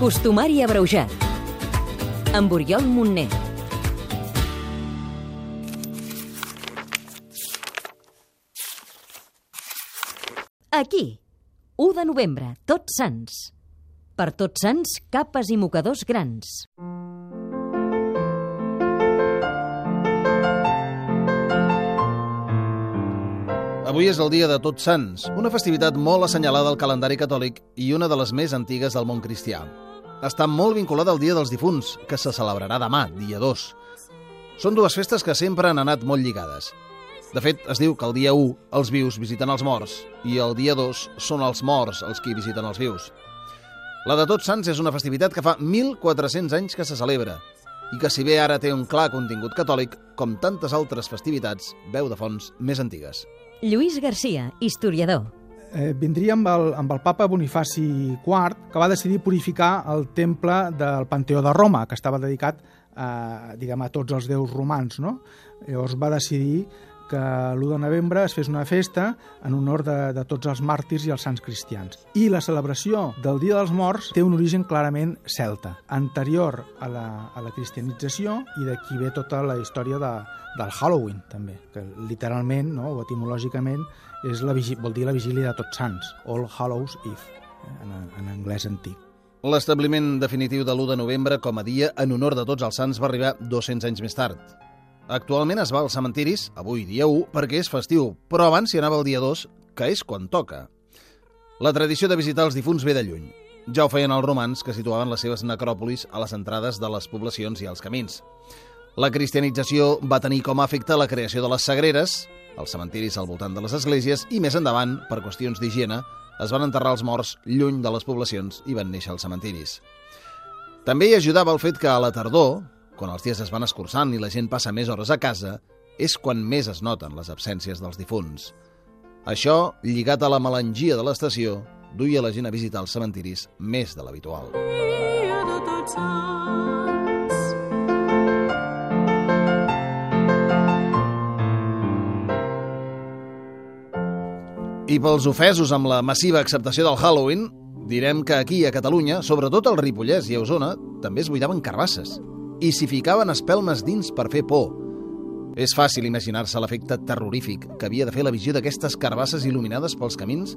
Costumari abreujat. Amb Oriol Montner. Aquí, 1 de novembre, Tots Sants. Per Tots Sants, capes i mocadors grans. Avui és el dia de Tots Sants, una festivitat molt assenyalada al calendari catòlic i una de les més antigues del món cristià. Està molt vinculada al Dia dels Difunts, que se celebrarà demà, dia 2. Són dues festes que sempre han anat molt lligades. De fet, es diu que el dia 1 els vius visiten els morts i el dia 2 són els morts els qui visiten els vius. La de Tots Sants és una festivitat que fa 1.400 anys que se celebra i que si bé ara té un clar contingut catòlic, com tantes altres festivitats, veu de fonts més antigues. Lluís Garcia, historiador. Eh, vindria amb el, amb el papa Bonifaci IV, que va decidir purificar el temple del Panteó de Roma, que estava dedicat a, diguem, a tots els déus romans. No? Llavors va decidir que l'1 de novembre es fes una festa en honor de, de tots els màrtirs i els sants cristians. I la celebració del Dia dels Morts té un origen clarament celta, anterior a la, a la cristianització i d'aquí ve tota la història de, del Halloween, també, que literalment no, o etimològicament és la, vol dir la vigília de tots sants, All Hallows Eve, eh, en, en anglès antic. L'establiment definitiu de l'1 de novembre com a dia en honor de tots els sants va arribar 200 anys més tard. Actualment es va als cementiris, avui dia 1, perquè és festiu, però abans s'hi anava el dia 2, que és quan toca. La tradició de visitar els difunts ve de lluny. Ja ho feien els romans, que situaven les seves necròpolis a les entrades de les poblacions i als camins. La cristianització va tenir com a efecte la creació de les sagreres, els cementiris al voltant de les esglésies, i més endavant, per qüestions d'higiene, es van enterrar els morts lluny de les poblacions i van néixer els cementiris. També hi ajudava el fet que a la tardor, quan els dies es van escurçant i la gent passa més hores a casa, és quan més es noten les absències dels difunts. Això, lligat a la melangia de l'estació, duia la gent a visitar els cementiris més de l'habitual. I pels ofesos amb la massiva acceptació del Halloween, direm que aquí a Catalunya, sobretot al Ripollès i a Osona, també es buidaven carbasses i s'hi ficaven espelmes dins per fer por. És fàcil imaginar-se l'efecte terrorífic que havia de fer la visió d'aquestes carbasses il·luminades pels camins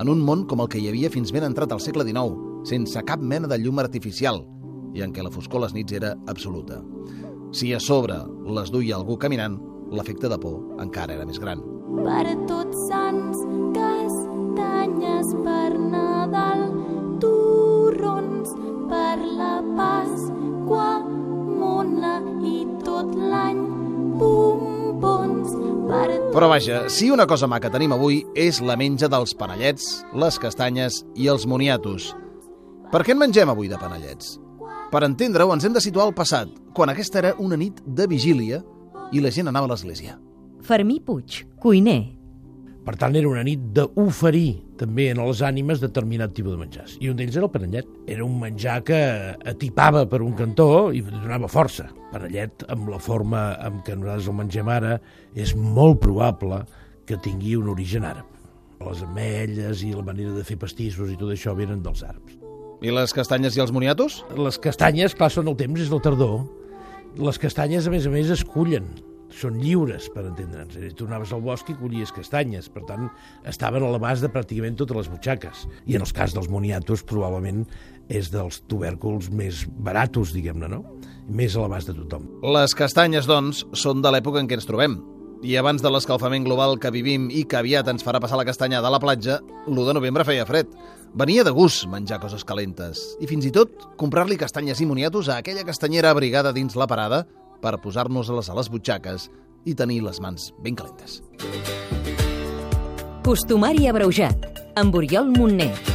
en un món com el que hi havia fins ben entrat al segle XIX, sense cap mena de llum artificial i en què la foscor les nits era absoluta. Si a sobre les duia algú caminant, l'efecte de por encara era més gran. Per tots sants, castanyes per Però vaja, si una cosa maca tenim avui és la menja dels panellets, les castanyes i els moniatos. Per què en mengem avui de panellets? Per entendre-ho, ens hem de situar al passat, quan aquesta era una nit de vigília i la gent anava a l'església. Fermí Puig, cuiner. Per tant, era una nit d'oferir també en les ànimes determinat tipus de menjars. I un d'ells era el panellet. Era un menjar que atipava per un cantó i donava força. Panellet, amb la forma amb què nosaltres el mengem ara, és molt probable que tingui un origen àrab. Les ametlles i la manera de fer pastissos i tot això venen dels àrabs. I les castanyes i els moniatos? Les castanyes, clar, són el temps, és la tardor. Les castanyes, a més a més, es cullen. Són lliures, per entendre'ns. Anaves al bosc i collies castanyes, per tant, estaven a l'abast de pràcticament totes les butxaques. I en el cas dels moniatos, probablement és dels tubèrculs més baratos, diguem-ne, no? Més a l'abast de tothom. Les castanyes, doncs, són de l'època en què ens trobem. I abans de l'escalfament global que vivim i que aviat ens farà passar la castanyada a la platja, l'1 de novembre feia fred. Venia de gust menjar coses calentes i fins i tot comprar-li castanyes i moniatos a aquella castanyera abrigada dins la parada per posar-nos-les a les butxaques i tenir les mans ben calentes. Costumari abreujat. Amb Oriol Montner.